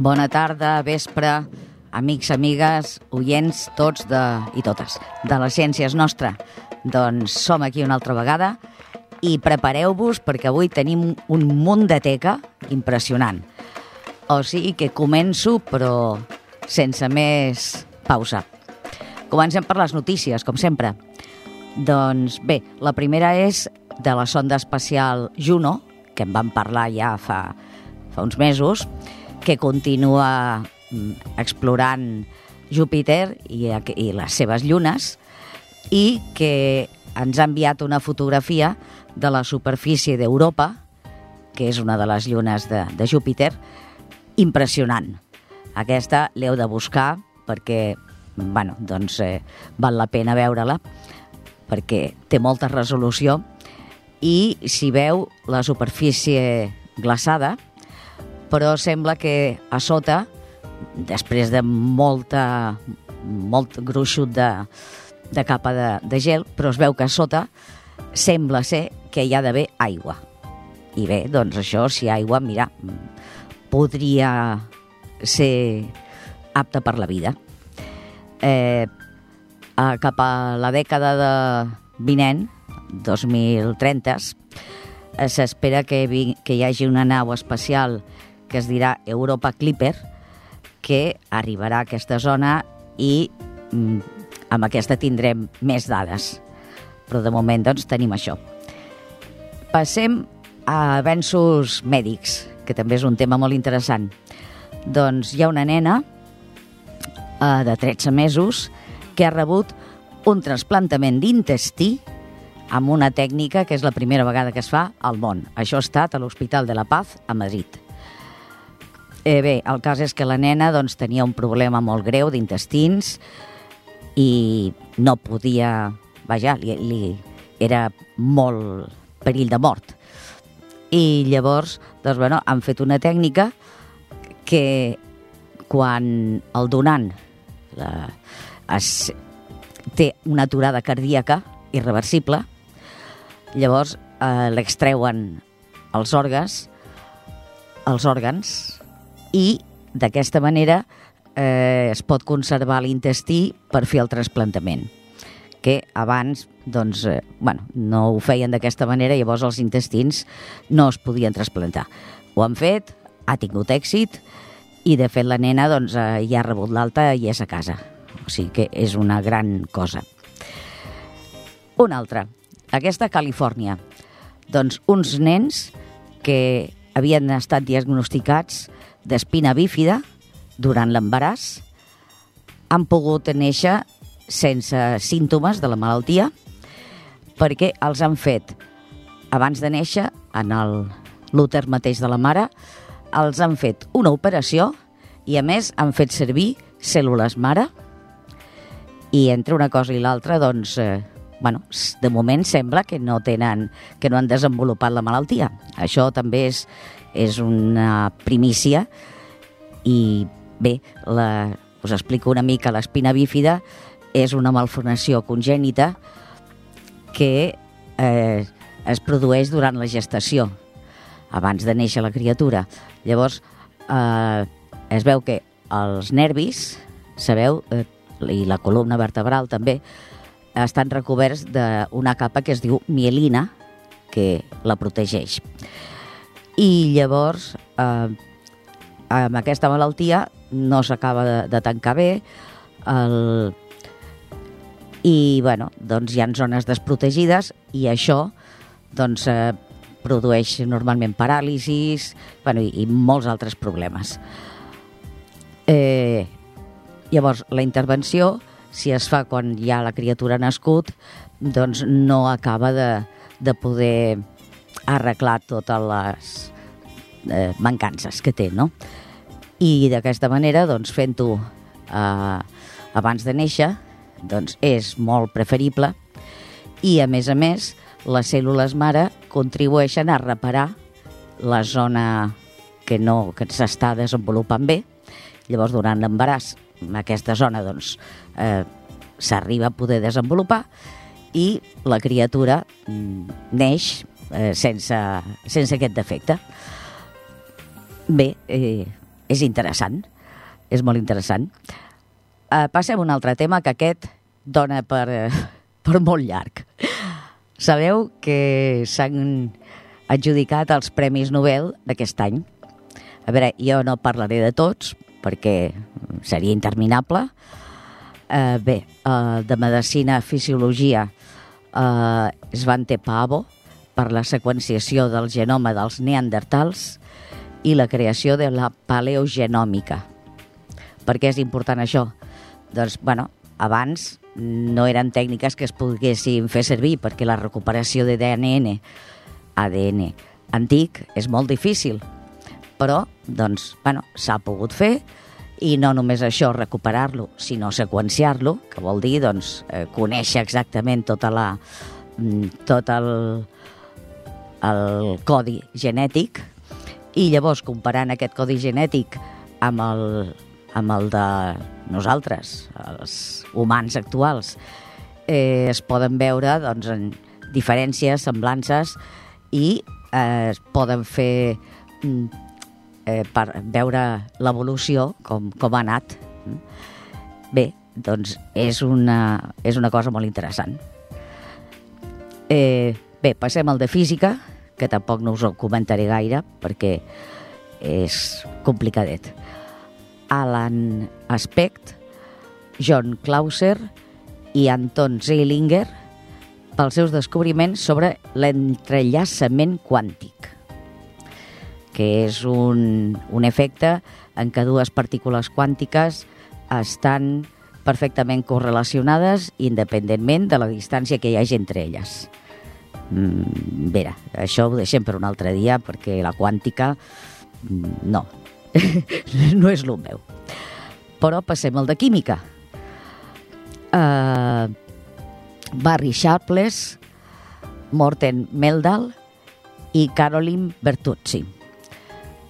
Bona tarda, vespre, amics, amigues, oients, tots de, i totes, de la ciència és nostra. Doncs som aquí una altra vegada i prepareu-vos perquè avui tenim un munt de teca impressionant. O sigui que començo, però sense més pausa. Comencem per les notícies, com sempre. Doncs bé, la primera és de la sonda espacial Juno, que en vam parlar ja fa, fa uns mesos, que continua mm, explorant Júpiter i, i les seves llunes i que ens ha enviat una fotografia de la superfície d'Europa, que és una de les llunes de, de Júpiter, impressionant. Aquesta l'heu de buscar perquè bueno, doncs, eh, val la pena veure-la perquè té molta resolució i si veu la superfície glaçada, però sembla que a sota, després de molta, molt gruixut de, de capa de, de gel, però es veu que a sota sembla ser que hi ha d'haver aigua. I bé, doncs això, si hi ha aigua, mira, podria ser apta per la vida. Eh, cap a la dècada de vinent, 2030, eh, s'espera que, que hi hagi una nau espacial que es dirà Europa Clipper, que arribarà a aquesta zona i mm, amb aquesta tindrem més dades. Però de moment doncs, tenim això. Passem a avenços mèdics, que també és un tema molt interessant. Doncs hi ha una nena eh, de 13 mesos que ha rebut un trasplantament d'intestí amb una tècnica que és la primera vegada que es fa al món. Això ha estat a l'Hospital de la Paz, a Madrid. Eh, bé, el cas és que la nena doncs, tenia un problema molt greu d'intestins i no podia... Vaja, li, li era molt perill de mort. I llavors, doncs, bueno, han fet una tècnica que quan el donant la, es, té una aturada cardíaca irreversible, llavors eh, l'extreuen els òrgans, els òrgans i d'aquesta manera eh, es pot conservar l'intestí per fer el trasplantament que abans doncs, eh, bueno, no ho feien d'aquesta manera, llavors els intestins no es podien trasplantar. Ho han fet, ha tingut èxit i de fet la nena doncs, eh, ja ha rebut l'alta i és a casa. O sigui que és una gran cosa. Una altra, aquesta a Califòrnia. Doncs uns nens que havien estat diagnosticats d'espina bífida durant l'embaràs han pogut néixer sense símptomes de la malaltia perquè els han fet abans de néixer en l'úter mateix de la mare els han fet una operació i a més han fet servir cèl·lules mare i entre una cosa i l'altra doncs eh, bueno, de moment sembla que no tenen que no han desenvolupat la malaltia. Això també és és una primícia i bé, la, us explico una mica, l'espina bífida és una malformació congènita que eh, es produeix durant la gestació, abans de néixer la criatura. Llavors, eh, es veu que els nervis, sabeu, eh, i la columna vertebral també, estan recoberts d'una capa que es diu mielina, que la protegeix i llavors eh, amb aquesta malaltia no s'acaba de, de tancar bé el... i bueno, doncs hi ha zones desprotegides i això doncs, eh, produeix normalment paràlisis bueno, i, i molts altres problemes. Eh, llavors, la intervenció, si es fa quan ja la criatura ha nascut, doncs no acaba de, de poder arreglar totes les eh, mancances que té, no? I d'aquesta manera, doncs, fent-ho eh, abans de néixer, doncs és molt preferible i, a més a més, les cèl·lules mare contribueixen a reparar la zona que no que s'està desenvolupant bé. Llavors, durant l'embaràs, aquesta zona doncs, eh, s'arriba a poder desenvolupar i la criatura mm, neix eh, sense, sense aquest defecte. Bé, eh, és interessant, és molt interessant. Uh, passem a un altre tema que aquest dona per, uh, per molt llarg. Sabeu que s'han adjudicat els Premis Nobel d'aquest any. A veure, jo no parlaré de tots, perquè seria interminable. Uh, bé, uh, de Medicina, Fisiologia, uh, Svante Pavo, per la seqüenciació del genoma dels neandertals i la creació de la paleogenòmica. Per què és important això? Doncs, bueno, abans no eren tècniques que es poguessin fer servir perquè la recuperació de DNN, ADN antic, és molt difícil. Però, doncs, bueno, s'ha pogut fer i no només això, recuperar-lo, sinó seqüenciar-lo, que vol dir, doncs, eh, conèixer exactament tota la, mm, tot el, el codi genètic i llavors comparant aquest codi genètic amb el, amb el de nosaltres, els humans actuals, eh, es poden veure doncs, en diferències, semblances i eh, es poden fer mm, eh, per veure l'evolució, com, com ha anat. Bé, doncs és una, és una cosa molt interessant. Eh, bé, passem al de física, que tampoc no us ho comentaré gaire perquè és complicadet. Alan Aspect, John Clauser i Anton Zeilinger pels seus descobriments sobre l'entrellaçament quàntic, que és un, un efecte en què dues partícules quàntiques estan perfectament correlacionades independentment de la distància que hi hagi entre elles. Mm, vera, això ho deixem per un altre dia perquè la quàntica mm, no, no és el meu. Però passem al de química. Uh, Barry Sharpless, Morten Meldal i Caroline Bertuzzi.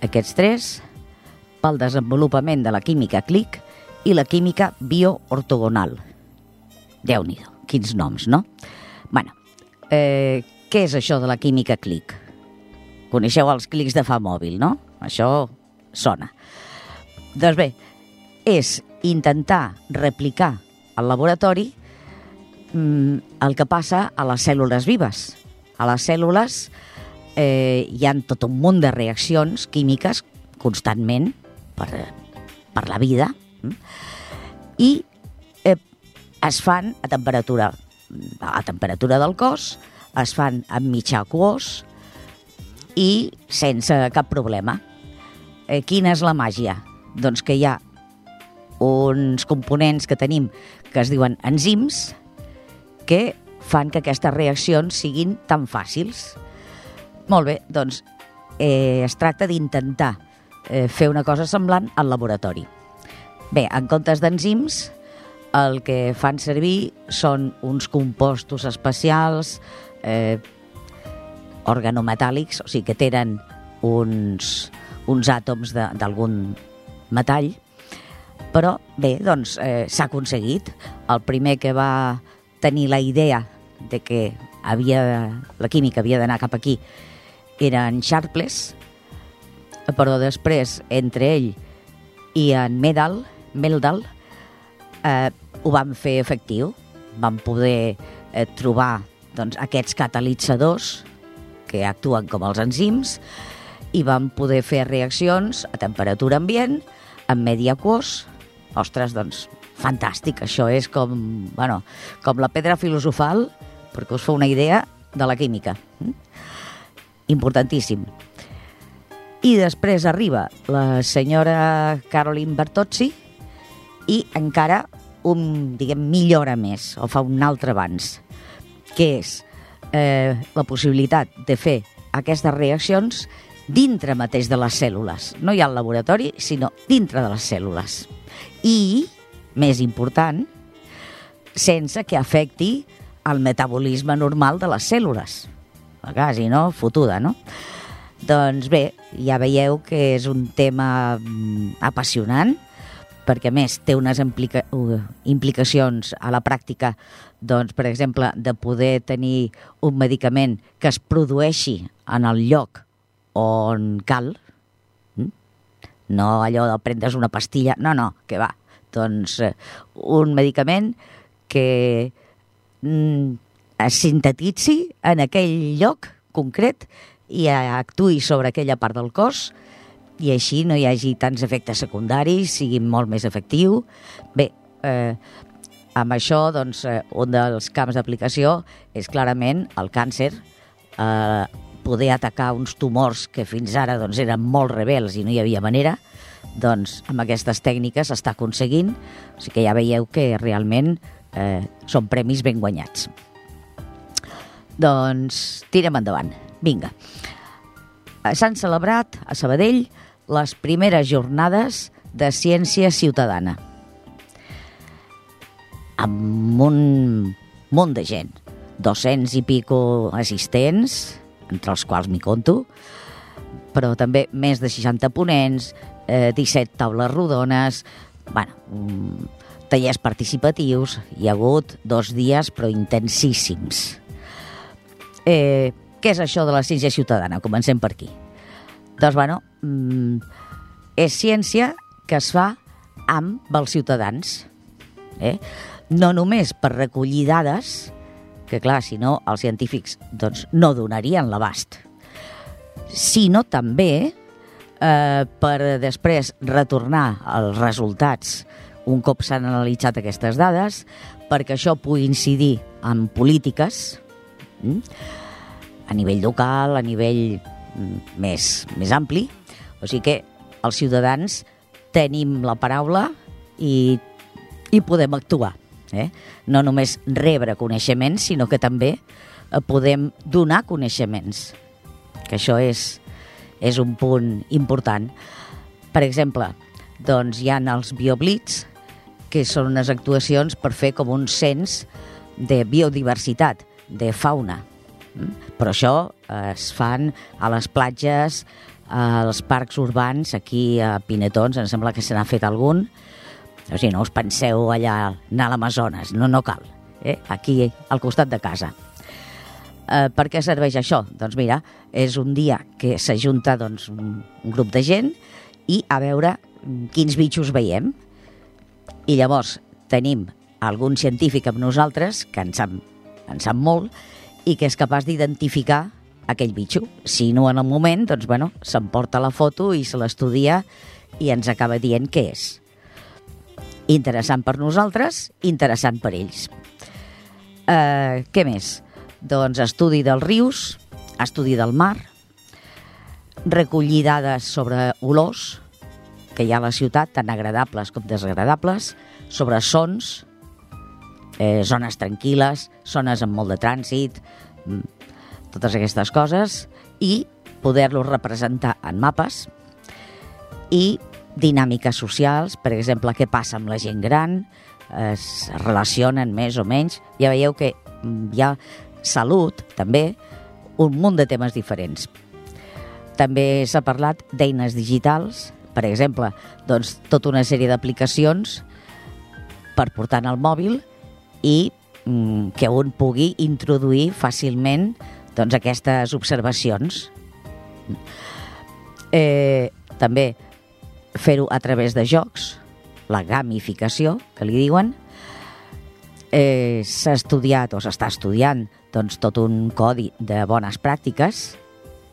Aquests tres pel desenvolupament de la química clic i la química bioortogonal. Déu-n'hi-do, quins noms, no? bueno, eh, què és això de la química clic? Coneixeu els clics de fa mòbil, no? Això sona. Doncs bé, és intentar replicar al laboratori mm, el que passa a les cèl·lules vives. A les cèl·lules eh, hi han tot un munt de reaccions químiques constantment per, per la vida mm? i eh, es fan a temperatura a temperatura del cos, es fan amb mitjà aquós i sense cap problema. Eh, quina és la màgia? Doncs que hi ha uns components que tenim que es diuen enzims que fan que aquestes reaccions siguin tan fàcils. Molt bé, doncs eh, es tracta d'intentar eh, fer una cosa semblant al laboratori. Bé, en comptes d'enzims, el que fan servir són uns compostos especials, eh, organometàl·lics, o sigui que tenen uns, uns àtoms d'algun metall, però bé, doncs eh, s'ha aconseguit. El primer que va tenir la idea de que havia, la química havia d'anar cap aquí era en Sharpless, però després, entre ell i en Medal, Meldal, eh, ho vam fer efectiu. Vam poder eh, trobar doncs, aquests catalitzadors que actuen com els enzims i vam poder fer reaccions a temperatura ambient, amb medi aquós. Ostres, doncs, fantàstic. Això és com, bueno, com la pedra filosofal, perquè us fa una idea de la química. Mm? Importantíssim. I després arriba la senyora Caroline Bertozzi i encara un, diguem, millora més, o fa un altre abans, que és eh, la possibilitat de fer aquestes reaccions dintre mateix de les cèl·lules. No hi ha al laboratori, sinó dintre de les cèl·lules. I, més important, sense que afecti el metabolisme normal de les cèl·lules. Quasi, no? Fotuda, no? Doncs bé, ja veieu que és un tema mm, apassionant, perquè més té unes implica implicacions a la pràctica, doncs, per exemple, de poder tenir un medicament que es produeixi en el lloc on cal. Mm? no allò de prendes una pastilla, no, no, que va. Doncs eh, un medicament que mm, es sintetitzi en aquell lloc concret i actuï sobre aquella part del cos i així no hi hagi tants efectes secundaris, sigui molt més efectiu. Bé, eh, amb això, doncs, eh, un dels camps d'aplicació és clarament el càncer, eh, poder atacar uns tumors que fins ara doncs, eren molt rebels i no hi havia manera, doncs amb aquestes tècniques s'està aconseguint, o sigui que ja veieu que realment eh, són premis ben guanyats. Doncs tirem endavant. Vinga. Eh, s'han celebrat a Sabadell les primeres jornades de ciència ciutadana amb un munt de gent, 200 i pico assistents, entre els quals m'hi conto, però també més de 60 ponents, eh, 17 taules rodones, bueno, mm, tallers participatius, hi ha hagut dos dies però intensíssims. Eh, què és això de la ciència ciutadana? Comencem per aquí. Doncs, bueno, mm, és ciència que es fa amb els ciutadans. Eh? No només per recollir dades, que clar, si no, els científics doncs, no donarien l'abast, sinó també eh, per després retornar els resultats un cop s'han analitzat aquestes dades, perquè això pugui incidir en polítiques mm, a nivell local, a nivell mm, més, més ampli. O sigui que els ciutadans tenim la paraula i, i podem actuar. Eh? No només rebre coneixements, sinó que també eh, podem donar coneixements, que això és, és un punt important. Per exemple, doncs hi ha els bioblits, que són unes actuacions per fer com un cens de biodiversitat, de fauna. Mm? Però això es fan a les platges, als parcs urbans, aquí a Pinetons, em sembla que se n'ha fet algun, o sigui, no us penseu allà anar a l'Amazones, no, no cal. Eh? Aquí, al costat de casa. Eh, per què serveix això? Doncs mira, és un dia que s'ajunta doncs, un, un grup de gent i a veure quins bitxos veiem. I llavors tenim algun científic amb nosaltres que en sap, en sap molt i que és capaç d'identificar aquell bitxo. Si no en el moment, doncs, bueno, s'emporta la foto i se l'estudia i ens acaba dient què és. Interessant per nosaltres, interessant per ells. Uh, què més? Doncs estudi dels rius, estudi del mar, recollir dades sobre olors, que hi ha a la ciutat, tant agradables com desagradables, sobre sons, eh, zones tranquil·les, zones amb molt de trànsit, mm, totes aquestes coses, i poder-los representar en mapes i dinàmiques socials, per exemple, què passa amb la gent gran, es relacionen més o menys. Ja veieu que hi ha salut, també, un munt de temes diferents. També s'ha parlat d'eines digitals, per exemple, doncs, tota una sèrie d'aplicacions per portar en el mòbil i mm, que un pugui introduir fàcilment doncs, aquestes observacions. Eh, també fer-ho a través de jocs, la gamificació, que li diuen. Eh, S'ha estudiat o s'està estudiant doncs, tot un codi de bones pràctiques,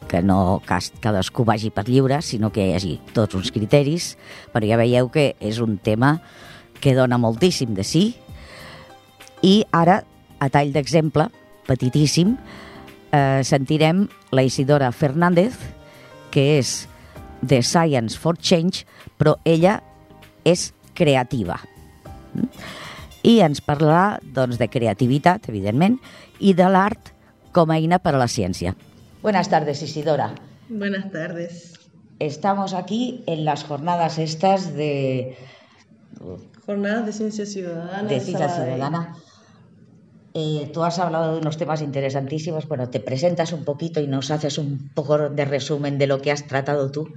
que no cadascú vagi per lliure, sinó que hi hagi tots uns criteris, però ja veieu que és un tema que dona moltíssim de sí. I ara, a tall d'exemple, petitíssim, eh, sentirem la Isidora Fernández, que és de Science for Change, però ella és creativa. I ens parlarà doncs, de creativitat, evidentment, i de l'art com a eina per a la ciència. Buenas tardes, Isidora. Buenas tardes. Estamos aquí en las jornadas estas de... Jornadas de Ciencia Ciudadana. De Ciencia Ciudadana Eh, tú has hablado de unos temas interesantísimos. Bueno, te presentas un poquito y nos haces un poco de resumen de lo que has tratado tú.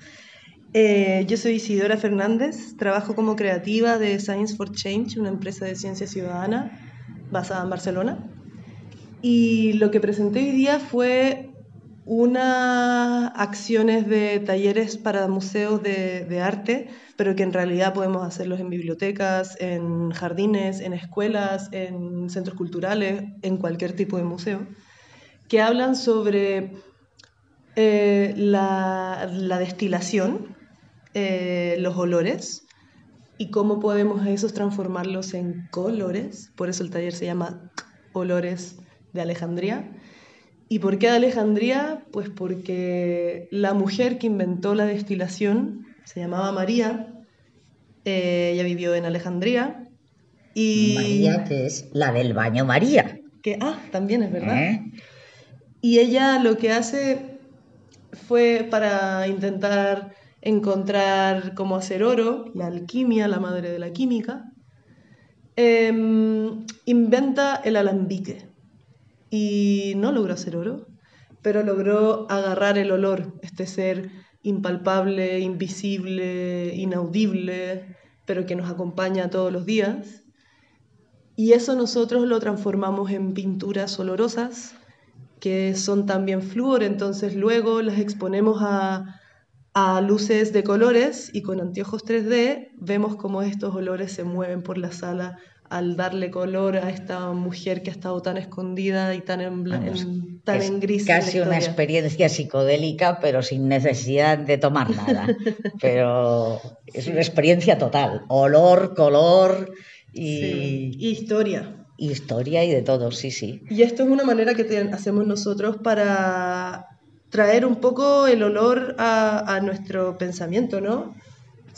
Eh, yo soy Isidora Fernández, trabajo como creativa de Science for Change, una empresa de ciencia ciudadana basada en Barcelona. Y lo que presenté hoy día fue unas acciones de talleres para museos de, arte, pero que en realidad podemos hacerlos en bibliotecas, en jardines, en escuelas, en centros culturales, en cualquier tipo de museo, que hablan sobre eh, la, la, destilación, eh, los olores y cómo podemos esos transformarlos en colores. Por eso el taller se llama Olores de Alejandría ¿Y por qué de Alejandría? Pues porque la mujer que inventó la destilación se llamaba María, eh, ella vivió en Alejandría. Y... María, que es la del baño María. Que, ah, también es verdad. ¿Eh? Y ella lo que hace fue para intentar encontrar cómo hacer oro, la alquimia, la madre de la química, em, inventa el alambique y no logró hacer oro, pero logró agarrar el olor, este ser impalpable, invisible, inaudible, pero que nos acompaña todos los días. Y eso nosotros lo transformamos en pinturas olorosas, que son también flúor, entonces luego las exponemos a, a luces de colores y con anteojos 3D vemos cómo estos olores se mueven por la sala al darle color a esta mujer que ha estado tan escondida y tan en, tan en gris. Casi una experiencia psicodélica, pero sin necesidad de tomar nada. pero es una experiencia total. Olor, color y... historia. Historia y de todo, sí, sí. Y esto es una manera que hacemos nosotros para traer un poco el olor a, a nuestro pensamiento, ¿no?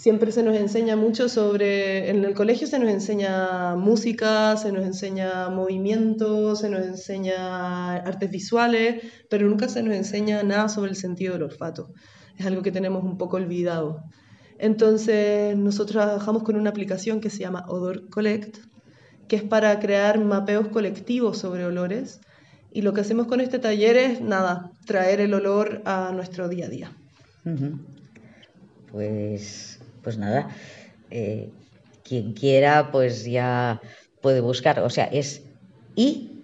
Siempre se nos enseña mucho sobre, en el colegio se nos enseña música, se nos enseña movimiento, se nos enseña artes visuales, pero nunca se nos enseña nada sobre el sentido del olfato. Es algo que tenemos un poco olvidado. Entonces, nosotros trabajamos con una aplicación que se llama Odor Collect, que es para crear mapeos colectivos sobre olores. Y lo que hacemos con este taller es, nada, traer el olor a nuestro día a día. Pues pues nada, eh, quien quiera pues ya puede buscar, o sea, es y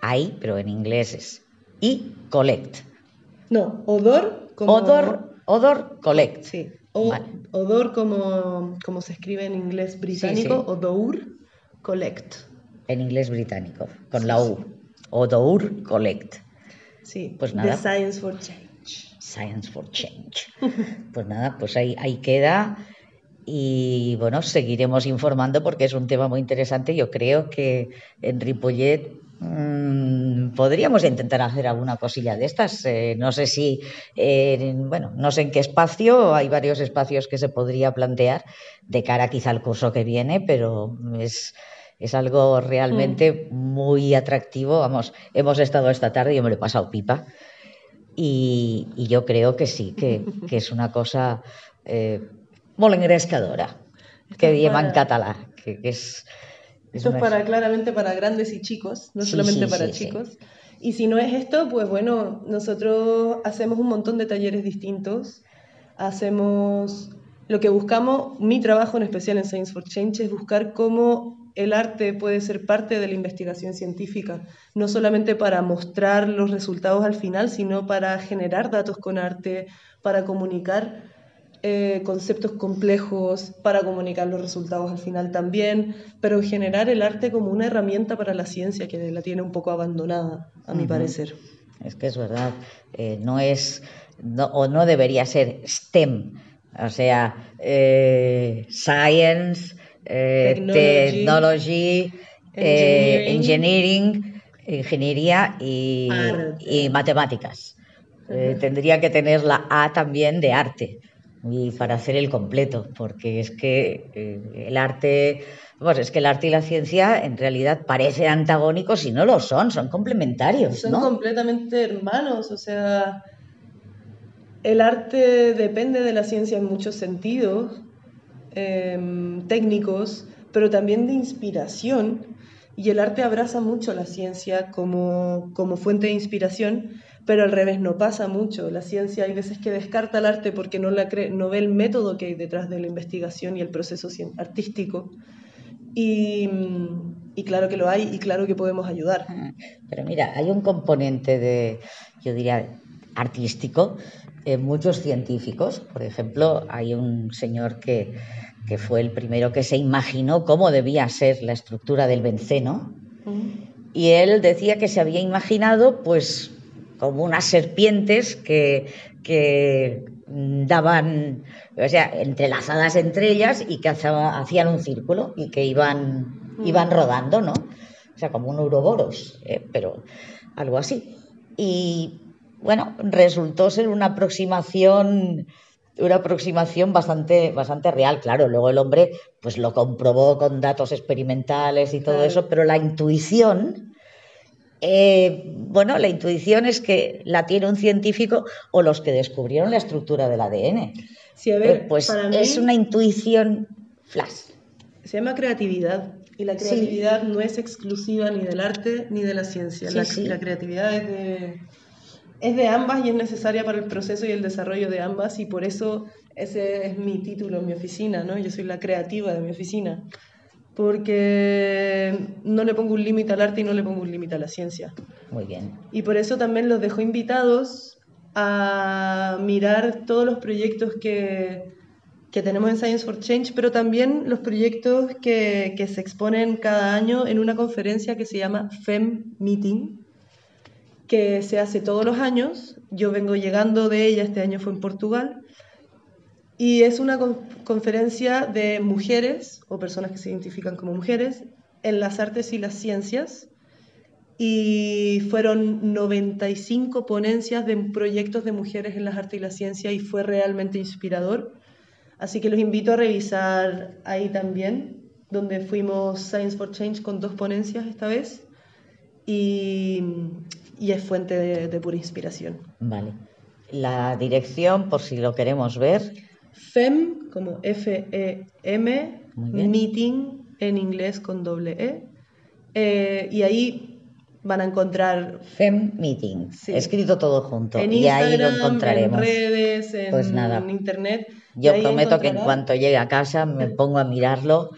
ahí, pero en inglés es y collect. No, odor como... Odor, odor collect. Sí, odor como, como se escribe en inglés británico, odor collect. En inglés británico, con la U. Odor collect. Sí, pues nada. The Science for Change. Science for Change. Pues nada, pues ahí, ahí queda. Y bueno, seguiremos informando porque es un tema muy interesante. Yo creo que en Ripollet mmm, podríamos intentar hacer alguna cosilla de estas. Eh, no sé si, eh, bueno, no sé en qué espacio, hay varios espacios que se podría plantear de cara quizá al curso que viene, pero es, es algo realmente mm. muy atractivo. Vamos, hemos estado esta tarde y yo me lo he pasado pipa. Y, y yo creo que sí, que, que es una cosa eh, molt engrescadora, que diem en català, que, que es... Esto es para, claramente para grandes y chicos, no sí, solamente sí, para sí, chicos. Y si no es esto, pues bueno, nosotros hacemos un montón de talleres distintos. Hacemos lo que buscamos, mi trabajo en especial en Science for Change es buscar cómo el arte puede ser parte de la investigación científica, no solamente para mostrar los resultados al final, sino para generar datos con arte, para comunicar eh, conceptos complejos, para comunicar los resultados al final también, pero generar el arte como una herramienta para la ciencia que la tiene un poco abandonada, a mi uh -huh. parecer. Es que es verdad, eh, no es, no, o no debería ser STEM, o sea, eh, science, eh, technology, technology eh, engineering. ingeniería y, y matemáticas. Uh -huh. tendría que tener la A también de arte y para hacer el completo, porque es que eh, el arte, pues es que el arte y la ciencia en realidad parecen antagónicos y no lo son, son complementarios. Son ¿no? completamente hermanos, o sea, el arte depende de la ciencia en muchos sentidos, eh, técnicos, pero también de inspiración, y el arte abraza mucho la ciencia como, como fuente de inspiración pero al revés no pasa mucho. La ciencia hay veces que descarta el arte porque no, la cree, no ve el método que hay detrás de la investigación y el proceso artístico. Y, y, claro que lo hay y claro que podemos ayudar. Pero mira, hay un componente de, yo diría, artístico muchos científicos. Por ejemplo, hay un señor que, que fue el primero que se imaginó cómo debía ser la estructura del benceno. Y él decía que se había imaginado, pues, como unas serpientes que, que daban, o sea, entrelazadas entre ellas y que hacían un círculo y que iban, iban rodando, ¿no? O sea, como un uroboros, ¿eh? pero algo así. Y bueno, resultó ser una aproximación una aproximación bastante, bastante real, claro. Luego el hombre pues lo comprobó con datos experimentales y todo eso, pero la intuición, eh, bueno, la intuición es que la tiene un científico o los que descubrieron la estructura del ADN. Sí, a ver, Eh, pues es una intuición flash. Se llama creatividad. Y la creatividad no es exclusiva ni del arte ni de la ciencia. Sí, la, sí. la creatividad es de, es de ambas y es necesaria para el proceso y el desarrollo de ambas y por eso ese es mi título en mi oficina, ¿no? Yo soy la creativa de mi oficina. Porque no le pongo un límite al arte y no le pongo un límite a la ciencia. Muy bien. Y por eso también los dejo invitados a mirar todos los proyectos que, que tenemos en Science for Change, pero también los proyectos que, que se exponen cada año en una conferencia que se llama FEM Meeting, que se hace todos los años. Yo vengo llegando de ella, este año fue en Portugal. Y es una con- conferencia de mujeres o personas que se identifican como mujeres en las artes y las ciencias y fueron 95 ponencias de proyectos de mujeres en las artes y la ciencia y fue realmente inspirador. Así que los invito a revisar ahí también, donde fuimos Science for Change con dos ponencias esta vez y, y es fuente de, de pura inspiración. Vale. La dirección, por si lo queremos ver, FEM, como F-E-M. Meeting en inglés con doble E. Eh, y ahí van a encontrar FEM Meeting, Sí. escrito todo junto. en y ahí lo Instagram, encontraremos. en redes, en Pues nada. internet. Yo prometo que en cuanto llegue a casa me pongo a mirarlo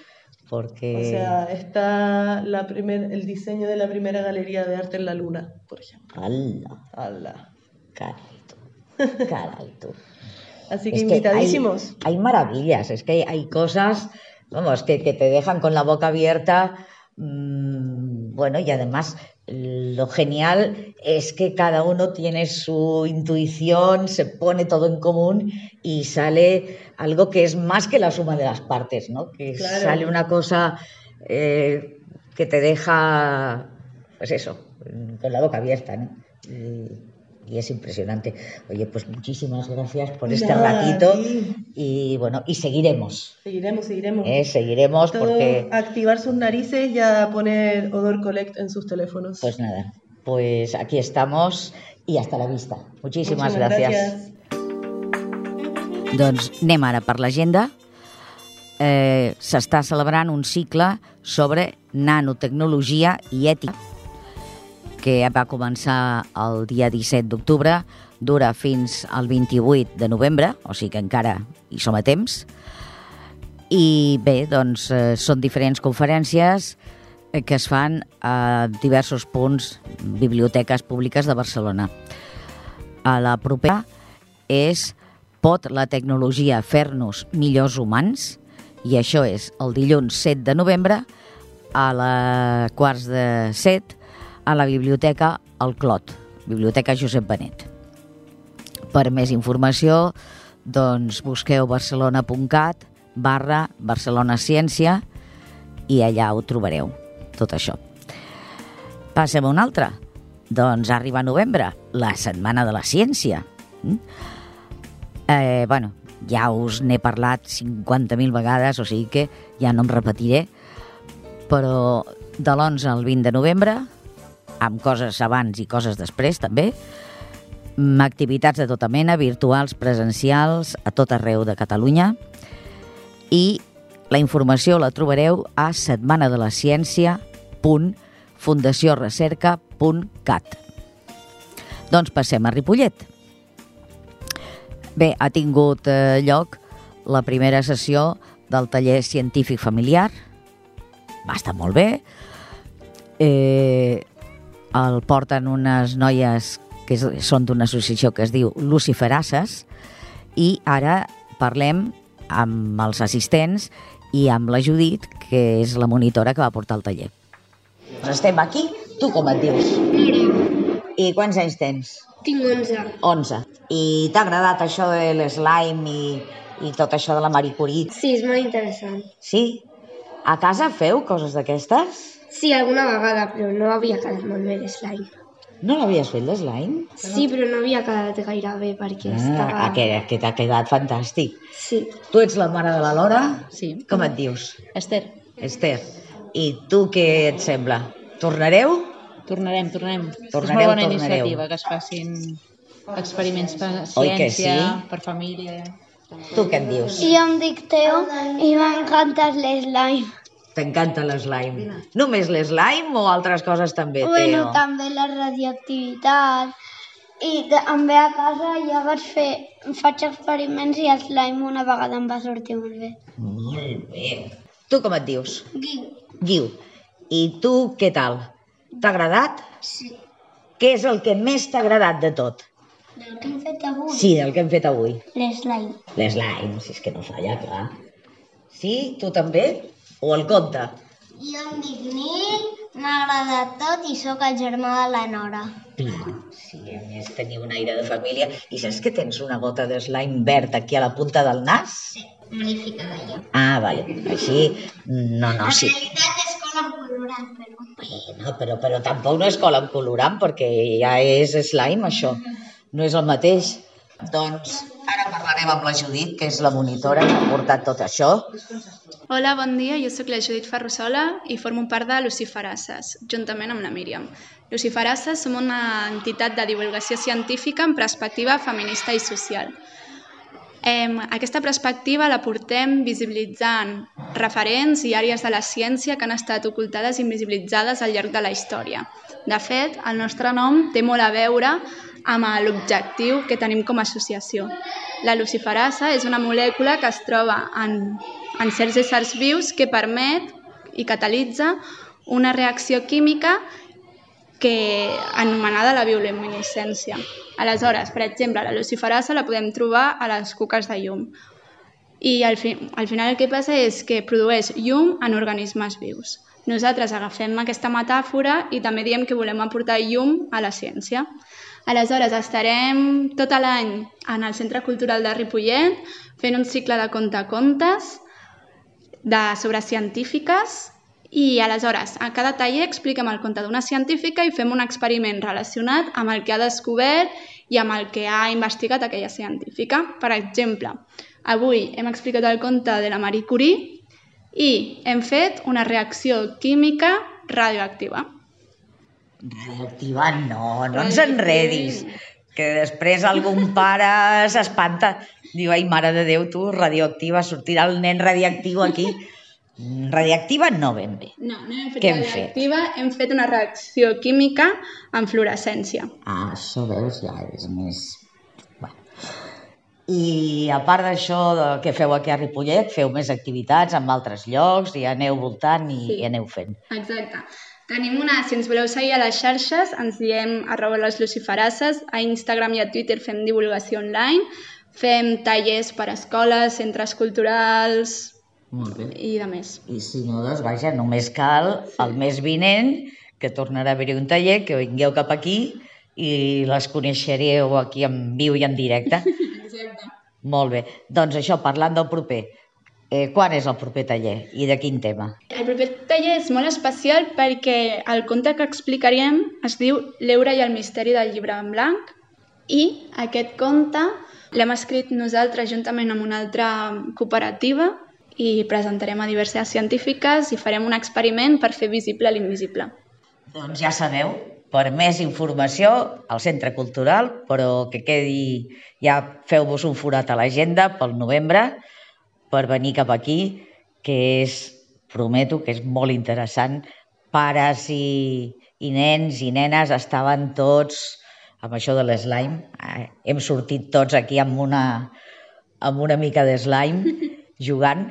porque... O sea, está la primer, el diseño de la primera galería de arte en la luna, por ejemplo. ¡Hala! Ala. Caray tú, caray tú. Así que Es invitadísimos. hay, hay maravillas, es que hay, hay cosas, vamos, que, que te dejan con la boca abierta. mm, bueno, y además lo genial es que cada uno tiene su intuición, se pone todo en común y sale algo que es más que la suma de las partes, ¿no? Que Claro. sale una cosa eh, que te deja, pues eso, con la boca abierta, ¿no? Y- y es impresionante. Oye, pues muchísimas gracias por este Nada, ratito sí. y bueno, y seguiremos, Seguiremos, seguiremos. ¿eh? seguiremos Todo porque, a activar sus narices y a poner Odor Collect en sus teléfonos. pues nada, pues aquí estamos y hasta la vista. Muchísimas Muchísimas gracias. Doncs anem ara per l'agenda. Eh, S'està celebrant un cicle sobre nanotecnologia i ètica que va començar el dia 17 d'octubre, dura fins al 28 de novembre, o sigui que encara hi som a temps. I bé, doncs eh, són diferents conferències eh, que es fan a diversos punts, biblioteques públiques de Barcelona. A la propera és Pot la tecnologia fer-nos millors humans? I això és el dilluns 7 de novembre a la quarts de 7 a la Biblioteca El Clot, Biblioteca Josep Benet. Per més informació, doncs busqueu barcelona.cat barra Barcelona Ciència i allà ho trobareu, tot això. Passem a un altre. Doncs arriba novembre, la Setmana de la Ciència. Mm? Eh, bueno, ja us n'he parlat 50.000 vegades, o sigui que ja no em repetiré, però de l'11 al 20 de novembre, amb coses abans i coses després també, mm, activitats de tota mena, virtuals, presencials, a tot arreu de Catalunya, i la informació la trobareu a setmanadelaciència.fundaciorecerca.cat. Doncs passem a Ripollet. Bé, ha tingut eh, lloc la primera sessió del taller científic familiar. Va estar molt bé. Eh, el porten unes noies que són d'una associació que es diu Luciferasses, i ara parlem amb els assistents i amb la Judit, que és la monitora que va portar el taller. Estem aquí. Tu com et dius? Nora, I quants anys tens? tinc 11. 11. I t'ha agradat això de l'slime i, i tot això de la Marie Curie? Sí, és molt interessant. Sí? A casa feu coses d'aquestes? Sí, alguna vegada, però no havia quedat molt bé l'slime. No l'havies fet, l'slime? Sí, però no havia quedat gaire bé perquè estava... Ah, que, que t'ha quedat fantàstic. Sí. Tu ets la mare de la Lora? Sí. Com et dius? Esther, Esther. I tu què et sembla? Tornareu? tornarem, tornarem. Tornareu, és molt bona tornareu. iniciativa que es facin experiments per ciència, sí? per família. Tu què en dius? Jo em dic Teo i m'encanta l'slime. T'encanta l'slime. Només l'slime o altres coses també, Bueno, Teo? també la radioactivitat. I també a casa ja vaig fer, faig experiments i el slime una vegada em va sortir molt bé. Molt bé. Tu com et dius? Guiu. Guiu. I tu què tal? T'ha agradat? Sí. Què és el que més t'ha agradat de tot? Del que hem fet avui? Sí, del que hem fet avui. L'slime. L'slime, si és que no falla, clar. Sí? Tu també? O el conte? Jo em dic Nil, m'ha agradat tot i sóc el germà de la Nora. Clar, sí, a més teniu un aire de família. I saps que tens una gota de slime verd aquí a la punta del nas? Me l'he ficada jo. Ah, vale. Així, no, no, sí. realitat és cola colorant, però... No, però, però tampoc no és cola amb colorant, perquè ja és slime, això. No és el mateix. Doncs ara parlarem amb la Judit, que és la monitora que ha portat tot això. Hola, bon dia. Jo sóc la Judit Ferrusola i formo part de Luciferasses, juntament amb la Míriam. Luciferasses som una entitat de divulgació científica amb perspectiva feminista i social. Aquesta perspectiva la portem visibilitzant referents i àrees de la ciència que han estat ocultades i invisibilitzades al llarg de la història. De fet, el nostre nom té molt a veure amb l'objectiu que tenim com a associació. La luciferasa és una molècula que es troba en, en certs éssers vius que permet i catalitza una reacció química que anomenada la bioluminescència. Aleshores, per exemple, la luciferasa la podem trobar a les cuques de llum. I al, fi, al final el que passa és que produeix llum en organismes vius. Nosaltres agafem aquesta metàfora i també diem que volem aportar llum a la ciència. Aleshores, estarem tot l'any en el Centre Cultural de Ripollet fent un cicle de contacontes de, sobre científiques i aleshores a cada taller expliquem el conte d'una científica i fem un experiment relacionat amb el que ha descobert i amb el que ha investigat aquella científica. Per exemple, avui hem explicat el conte de la Marie Curie i hem fet una reacció química radioactiva. Radioactiva no, no ens enredis. Que després algun pare s'espanta. Diu, ai, mare de Déu, tu, radioactiva, sortirà el nen radioactiu aquí. Radioactiva no ben bé. No, no hem fet Què hem fet? radioactiva, hem fet una reacció química amb fluorescència. Ah, això veus, ja és més... Bueno. I a part d'això que feu aquí a Ripollet, feu més activitats en altres llocs i aneu voltant i, Sí. i aneu fent. Exacte. Tenim una, si ens voleu seguir a les xarxes, ens diem arroba les luciferasses, a Instagram i a Twitter fem divulgació online, fem tallers per a escoles, centres culturals Molt bé. i de més. I si no, doncs vaja, només cal el mes vinent que tornarà a haver-hi un taller, que vingueu cap aquí i les coneixereu aquí en viu i en directe. Exacte. Molt bé. Doncs això, parlant del proper. Eh, quan és el proper taller i de quin tema? El proper taller és molt especial perquè el conte que explicaríem es diu L'eure i el misteri del llibre en blanc i aquest conte l'hem escrit nosaltres juntament amb una altra cooperativa i presentarem a diverses científiques i farem un experiment per fer visible l'invisible. Doncs ja sabeu, per més informació al Centre Cultural, però que quedi, ja feu-vos un forat a l'agenda pel novembre per venir cap aquí, que és, prometo, que és molt interessant. Pares i, i nens i nenes estaven tots amb això de l'slime. Eh, Hem sortit tots aquí amb una, amb una mica de slime jugant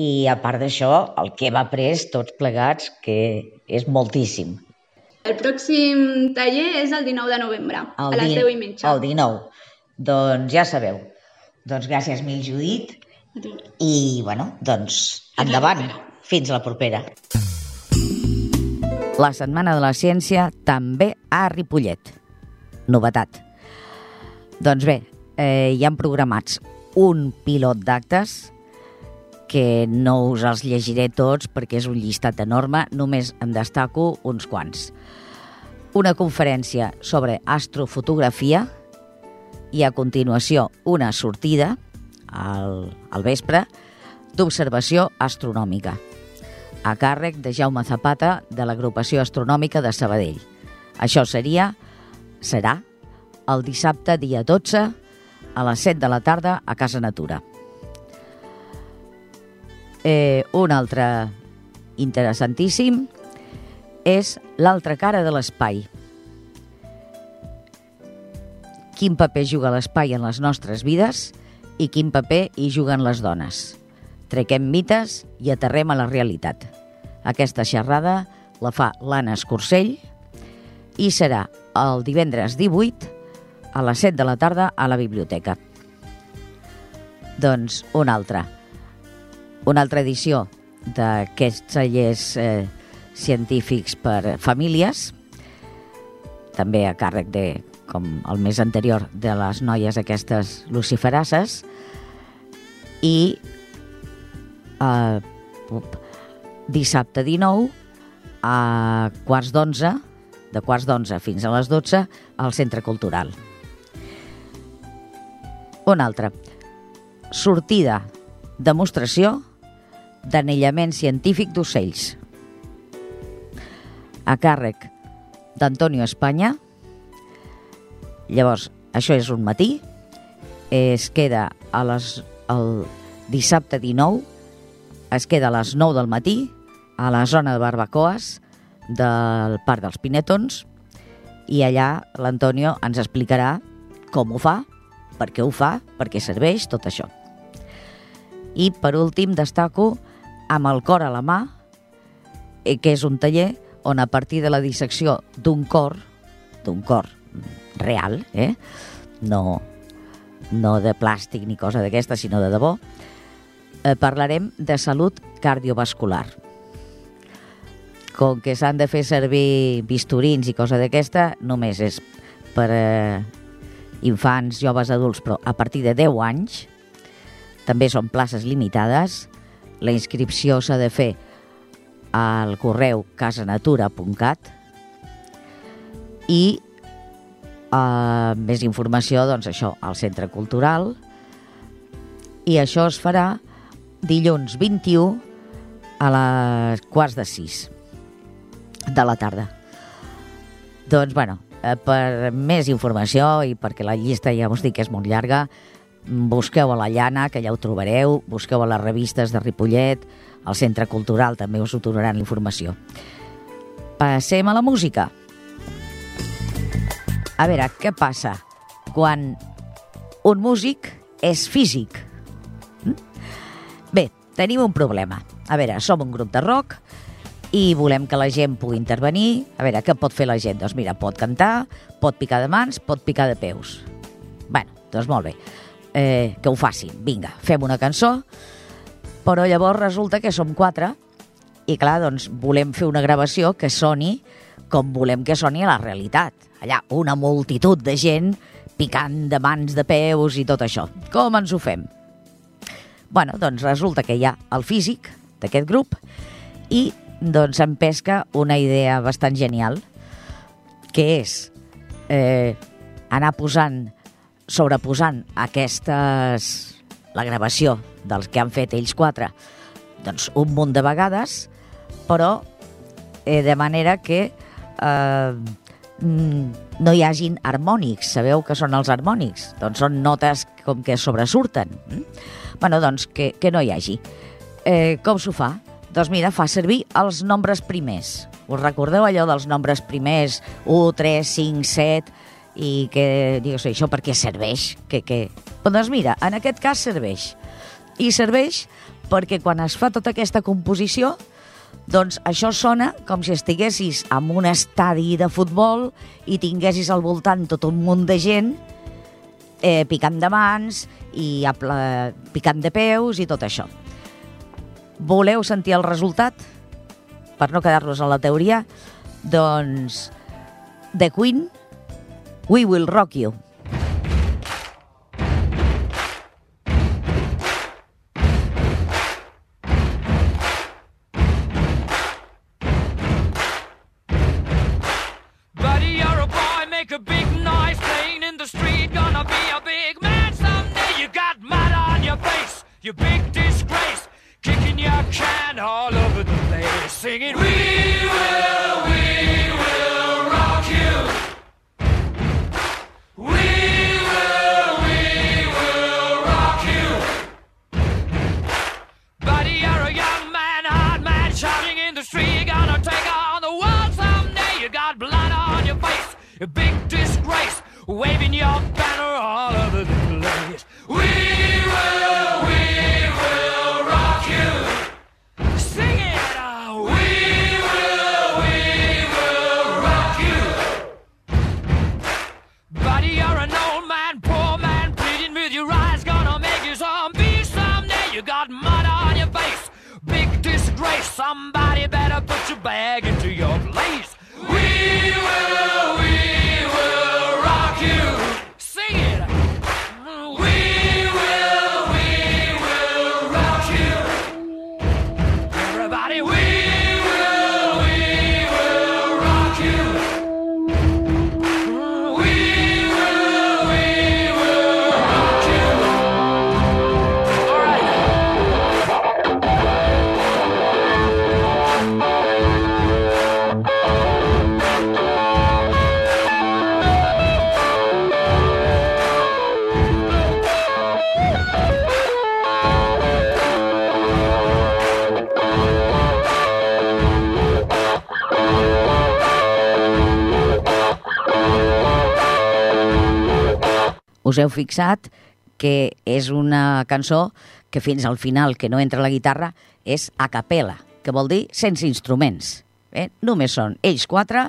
i a part d'això, el que hem après tots plegats, que és moltíssim. El pròxim taller és el 19 de novembre, a les di- 10 i mitja. El 19. Doncs ja sabeu. Doncs gràcies mil, Judit. I, bueno, doncs, endavant. Fins la propera. La Setmana de la Ciència també a Ripollet. Novetat. Doncs bé, eh, hi han programats un pilot d'actes que no us els llegiré tots perquè és un llistat enorme, només en destaco uns quants. Una conferència sobre astrofotografia i a continuació una sortida al, al vespre d'observació astronòmica a càrrec de Jaume Zapata de l'agrupació astronòmica de Sabadell. Això seria, serà, el dissabte dia 12 a les 7 de la tarda a Casa Natura. Eh, un altre interessantíssim és l'altra cara de l'espai. Quin paper juga l'espai en les nostres vides i quin paper hi juguen les dones. Trequem mites i aterrem a la realitat. Aquesta xerrada la fa l'Anna Escursell i serà el divendres 18 a les 7 de la tarda a la biblioteca. Doncs una altra. Una altra edició d'aquests tallers eh, científics per famílies, també a càrrec de, com el mes anterior, de les noies aquestes luciferasses, i eh, dissabte 19 a quarts d'onze, de quarts d'onze fins a les 12, al Centre Cultural. Un altre. Sortida, demostració d'anellament científic d'ocells. A càrrec d'Antonio Espanya. Llavors, això és un matí. Es queda a les, el dissabte 19, es queda a les 9 del matí a la zona de barbacoes del Parc dels Pinetons i allà l'Antonio ens explicarà com ho fa, per què ho fa, per què serveix, tot això. I per últim destaco amb el cor a la mà, eh, que és un taller on a partir de la dissecció d'un cor, d'un cor real, eh? no, no de plàstic ni cosa d'aquesta, sinó de debò, eh, parlarem de salut cardiovascular. Com que s'han de fer servir bisturins i cosa d'aquesta, només és per eh, infants, joves, adults, però a partir de 10 anys, també són places limitades, la inscripció s'ha de fer al correu casanatura.cat i eh, més informació, doncs això, al Centre Cultural i això es farà dilluns 21 a les quarts de 6 de la tarda. Doncs, bueno, eh, per més informació i perquè la llista ja us dic que és molt llarga, busqueu a la Llana, que ja ho trobareu, busqueu a les revistes de Ripollet, al Centre Cultural també us ho donaran informació. Passem a la música. A veure, què passa quan un músic és físic? Mm? Bé, tenim un problema. A veure, som un grup de rock i volem que la gent pugui intervenir. A veure, què pot fer la gent? Doncs mira, pot cantar, pot picar de mans, pot picar de peus. bueno, doncs molt bé. Eh, que ho facin. Vinga, fem una cançó, però llavors resulta que som quatre i clar, doncs volem fer una gravació que soni com volem que soni a la realitat. Allà, una multitud de gent picant de mans, de peus i tot això. Com ens ho fem? bueno, doncs resulta que hi ha el físic d'aquest grup i doncs em pesca una idea bastant genial, que és eh, anar posant, sobreposant aquestes, la gravació dels que han fet ells quatre, doncs un munt de vegades, però eh, de manera que eh, no hi hagin harmònics. Sabeu que són els harmònics? Doncs són notes com que sobresurten. Mm? bueno, doncs que, que no hi hagi. Eh, com s'ho fa? Doncs mira, fa servir els nombres primers. Us recordeu allò dels nombres primers? 1, 3, 5, 7 i que, digues, això per què serveix? Que, que... Però doncs mira, en aquest cas serveix. I serveix perquè quan es fa tota aquesta composició, Doncs això sona com si estiguessis en un estadi de futbol i tinguessis al voltant tot un munt de gent eh, picant de mans i apla, picant de peus i tot això. Voleu sentir el resultat? Per no quedar-nos a la teoria, doncs The Queen, We Will Rock You. Us heu fixat que és una cançó que fins al final, que no entra la guitarra, és a capella, que vol dir sense instruments. Eh? Només són ells quatre,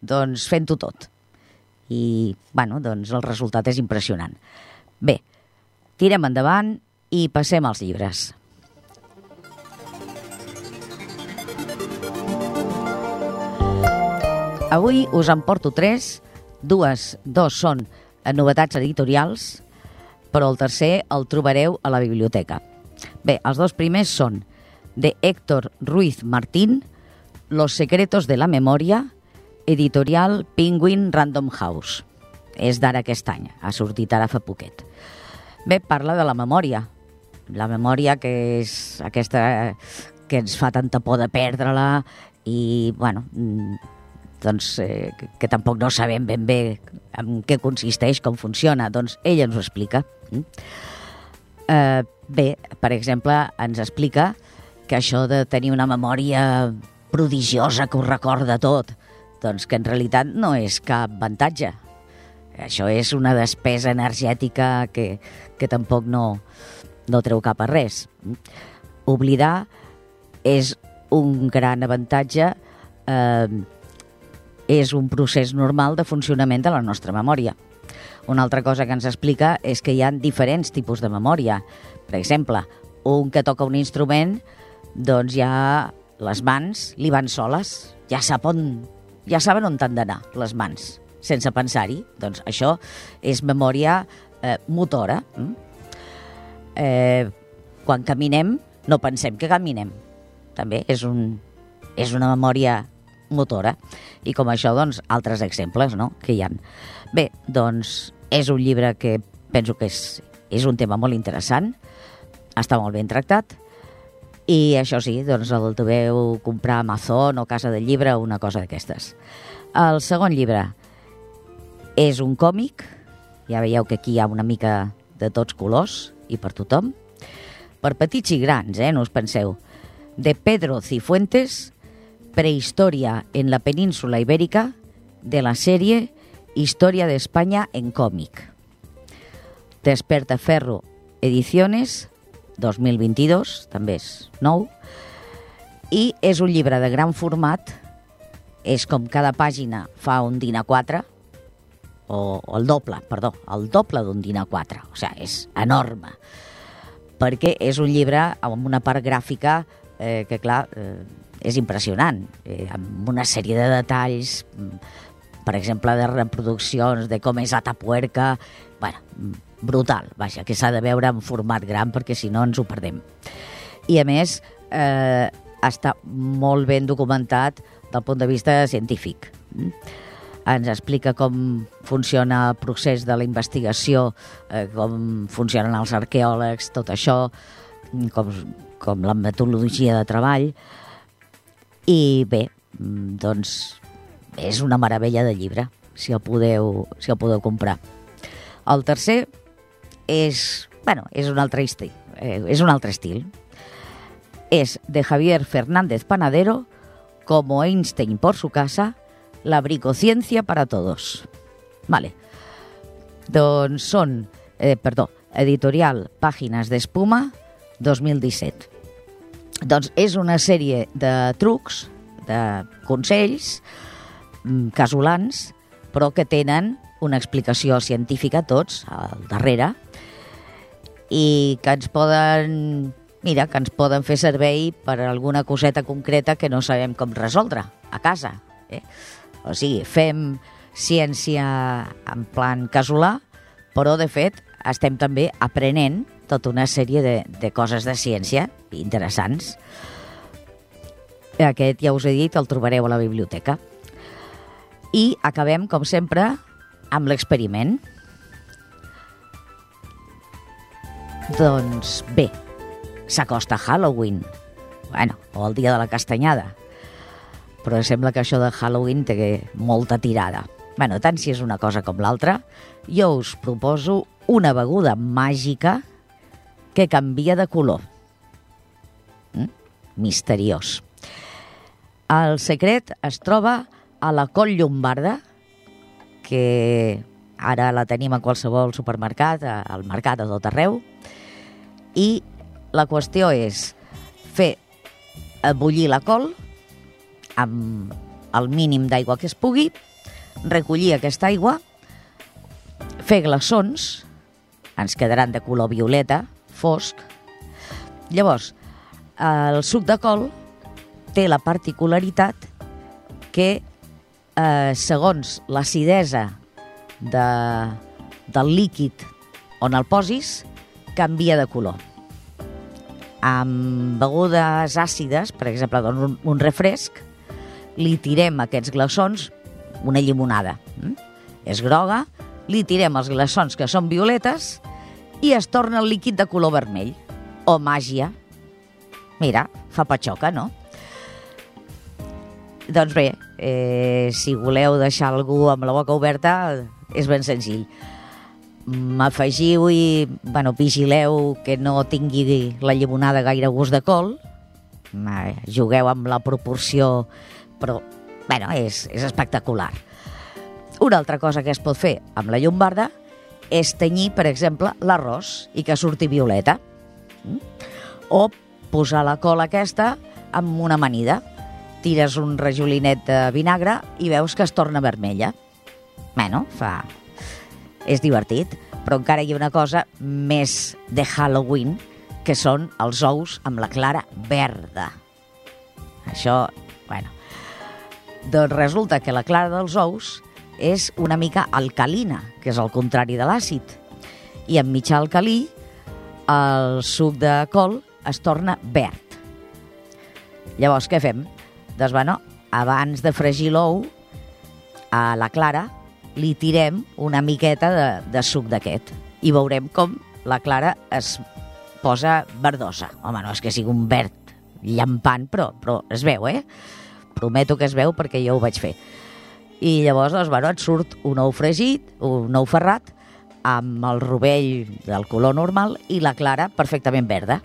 doncs fent-ho tot. I, bueno, doncs el resultat és impressionant. Bé, tirem endavant i passem als llibres. Avui us en porto tres, dues, dos són novetats editorials, però el tercer el trobareu a la biblioteca. Bé, els dos primers són de Héctor Ruiz Martín, Los secretos de la memoria, editorial Penguin Random House. És d'ara aquest any, ha sortit ara fa poquet. Bé, parla de la memòria. La memòria que és aquesta que ens fa tanta por de perdre-la i, bueno, mm, doncs, eh, que, tampoc no sabem ben bé en què consisteix, com funciona. Doncs ell ens ho explica. Mm? Eh, bé, per exemple, ens explica que això de tenir una memòria prodigiosa que ho recorda tot, doncs que en realitat no és cap avantatge. Això és una despesa energètica que, que tampoc no, no treu cap a res. Oblidar és un gran avantatge eh, és un procés normal de funcionament de la nostra memòria. Una altra cosa que ens explica és que hi ha diferents tipus de memòria. Per exemple, un que toca un instrument, doncs ja les mans li van soles, ja sap on, ja saben on han d'anar les mans, sense pensar-hi. Doncs això és memòria eh, motora. Mm? Eh, quan caminem, no pensem que caminem. També és, un, és una memòria motora. I com això, doncs, altres exemples no? que hi han. Bé, doncs, és un llibre que penso que és, és un tema molt interessant, està molt ben tractat, i això sí, doncs el deveu comprar a Amazon o Casa del Llibre o una cosa d'aquestes. El segon llibre és un còmic, ja veieu que aquí hi ha una mica de tots colors i per tothom, per petits i grans, eh, no us penseu, de Pedro Cifuentes, Prehistoria en la península ibérica, de la sèrie Historia de España en còmic. Despertaferro Ediciones, 2022, també és nou. I és un llibre de gran format, és com cada pàgina fa un din A4, o, o el doble, perdó, el doble d'un din A4, o sigui, és enorme, perquè és un llibre amb una part gràfica eh, que, clar, eh, és impressionant, eh, amb una sèrie de detalls, per exemple, de reproduccions de com és Atapuerca, bueno, brutal, vaja, que s'ha de veure en format gran perquè si no ens ho perdem. I a més, eh, està molt ben documentat del punt de vista científic. Ens explica com funciona el procés de la investigació, eh, com funcionen els arqueòlegs, tot això, com, com la metodologia de treball. I bé, mm, doncs és una meravella de llibre, si el podeu, si el podeu comprar. El tercer és, bueno, és un altre estil, eh, és un altre estil. Es de Javier Fernández Panadero, como Einstein por su casa, la bricociencia para todos. Vale. Doncs són, eh, perdó, editorial Pàgines d'Espuma 2017. Doncs és una sèrie de trucs, de consells, mm, casolans, però que tenen una explicació científica tots al darrere i que ens poden mira, que ens poden fer servei per alguna coseta concreta que no sabem com resoldre a casa. Eh? O sigui, fem ciència en plan casolà, però de fet estem també aprenent tota una sèrie de, de coses de ciència interessants. Aquest, ja us he dit, el trobareu a la biblioteca. I acabem, com sempre, amb l'experiment. Doncs bé, s'acosta Halloween, bueno, o el dia de la castanyada, però sembla que això de Halloween té molta tirada. bueno, tant si és una cosa com l'altra, jo us proposo una beguda màgica que canvia de color. Mm? Misteriós. El secret es troba a la Coll Llombarda, que ara la tenim a qualsevol supermercat, al mercat, a tot arreu, i la qüestió és fer bullir la col amb el mínim d'aigua que es pugui, recollir aquesta aigua, fer glaçons, ens quedaran de color violeta, fosc. Llavors, el suc de col té la particularitat que, eh, segons l'acidesa de, del líquid on el posis, canvia de color. Amb begudes àcides, per exemple, doncs un, un refresc, li tirem aquests glaçons, una llimonada. Mm? És groga, li tirem els glaçons que són violetes i es torna el líquid de color vermell. O màgia. Mira, fa patxoca, no? Doncs bé, eh, si voleu deixar algú amb la boca oberta, és ben senzill m'afegiu i bueno, vigileu que no tingui la llimonada gaire gust de col, jugueu amb la proporció, però bueno, és, és espectacular. Una altra cosa que es pot fer amb la llombarda és tenyir, per exemple, l'arròs i que surti violeta. Mm? O posar la col aquesta amb una amanida. Tires un rajolinet de vinagre i veus que es torna vermella. Bueno, fa, és divertit, però encara hi ha una cosa més de Halloween, que són els ous amb la clara verda. Això, bueno... Doncs resulta que la clara dels ous és una mica alcalina, que és el contrari de l'àcid. I en mitjà alcalí, el suc de col es torna verd. Llavors, què fem? Doncs, bueno, abans de fregir l'ou, a la clara li tirem una miqueta de, de suc d'aquest i veurem com la clara es posa verdosa. Home, no és que sigui un verd llampant, però, però es veu, eh? Prometo que es veu perquè jo ho vaig fer. I llavors, doncs, bueno, et surt un ou fregit, un ou ferrat, amb el rovell del color normal i la clara perfectament verda.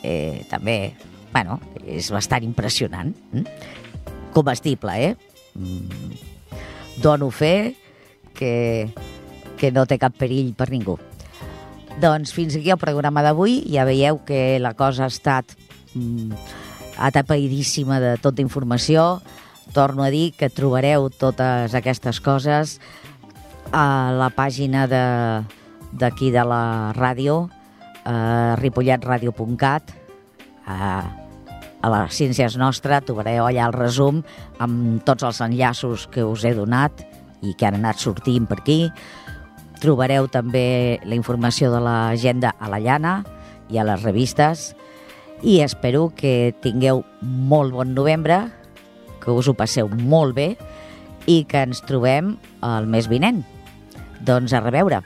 Eh, també, bueno, és bastant impressionant. Mm? Comestible, eh? Mm, dono fe que, que no té cap perill per ningú. Doncs fins aquí el programa d'avui. Ja veieu que la cosa ha estat mm, atapeïdíssima de tota informació. Torno a dir que trobareu totes aquestes coses a la pàgina d'aquí de, de la ràdio, a ripolletradio.cat, a, a les Ciències Nostra, trobareu allà el resum amb tots els enllaços que us he donat i que han anat sortint per aquí. Trobareu també la informació de l'agenda a la llana i a les revistes. I espero que tingueu molt bon novembre, que us ho passeu molt bé i que ens trobem el mes vinent. Doncs a reveure.